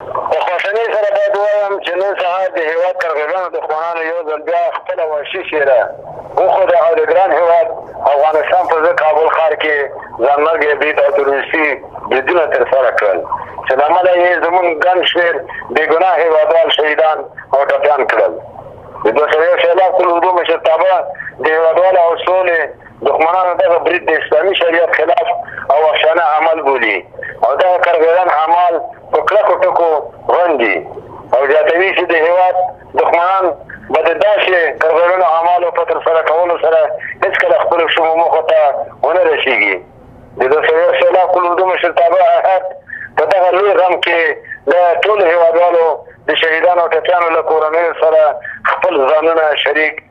په خواشنۍ سره باید ووایم چې نن سهار د هېواد کرغېړنو دښمنانو یو ځل بیا خپله وحشي څېره وښوده او د ګران هېواد افغانستان په زړه کابل ښار کې ځانمرګی برید او تروریستي بریدونه ترسره کړل چې له امله یې زموږ ګڼ شمېر بېګناه هېوادوال شهیدان او ټپیان کړل د دوه سوه یو سېلاب کلو اوبو مشرتابه د هېوادوالو او سولې دښمنانو دغه برید د اسلامي شریعت خلاف او وحشانه عمل بولي او دغه کرغېړن اعمال په کلکو ټکو غندي او زیاتوي چې د هېواد دښمنان به د داسې کرغېړنو اعمالو په ترسره کولو سره هېڅکله خپلو شومو موخو ته ونه رسېږي. د دسویه سولا کلوردو مشرتابه احد په دغه لوی غم کې د ټولو هېوادوالو د شهیدانو او ټپیانو له کورنیو سره خپل ځانونه شریک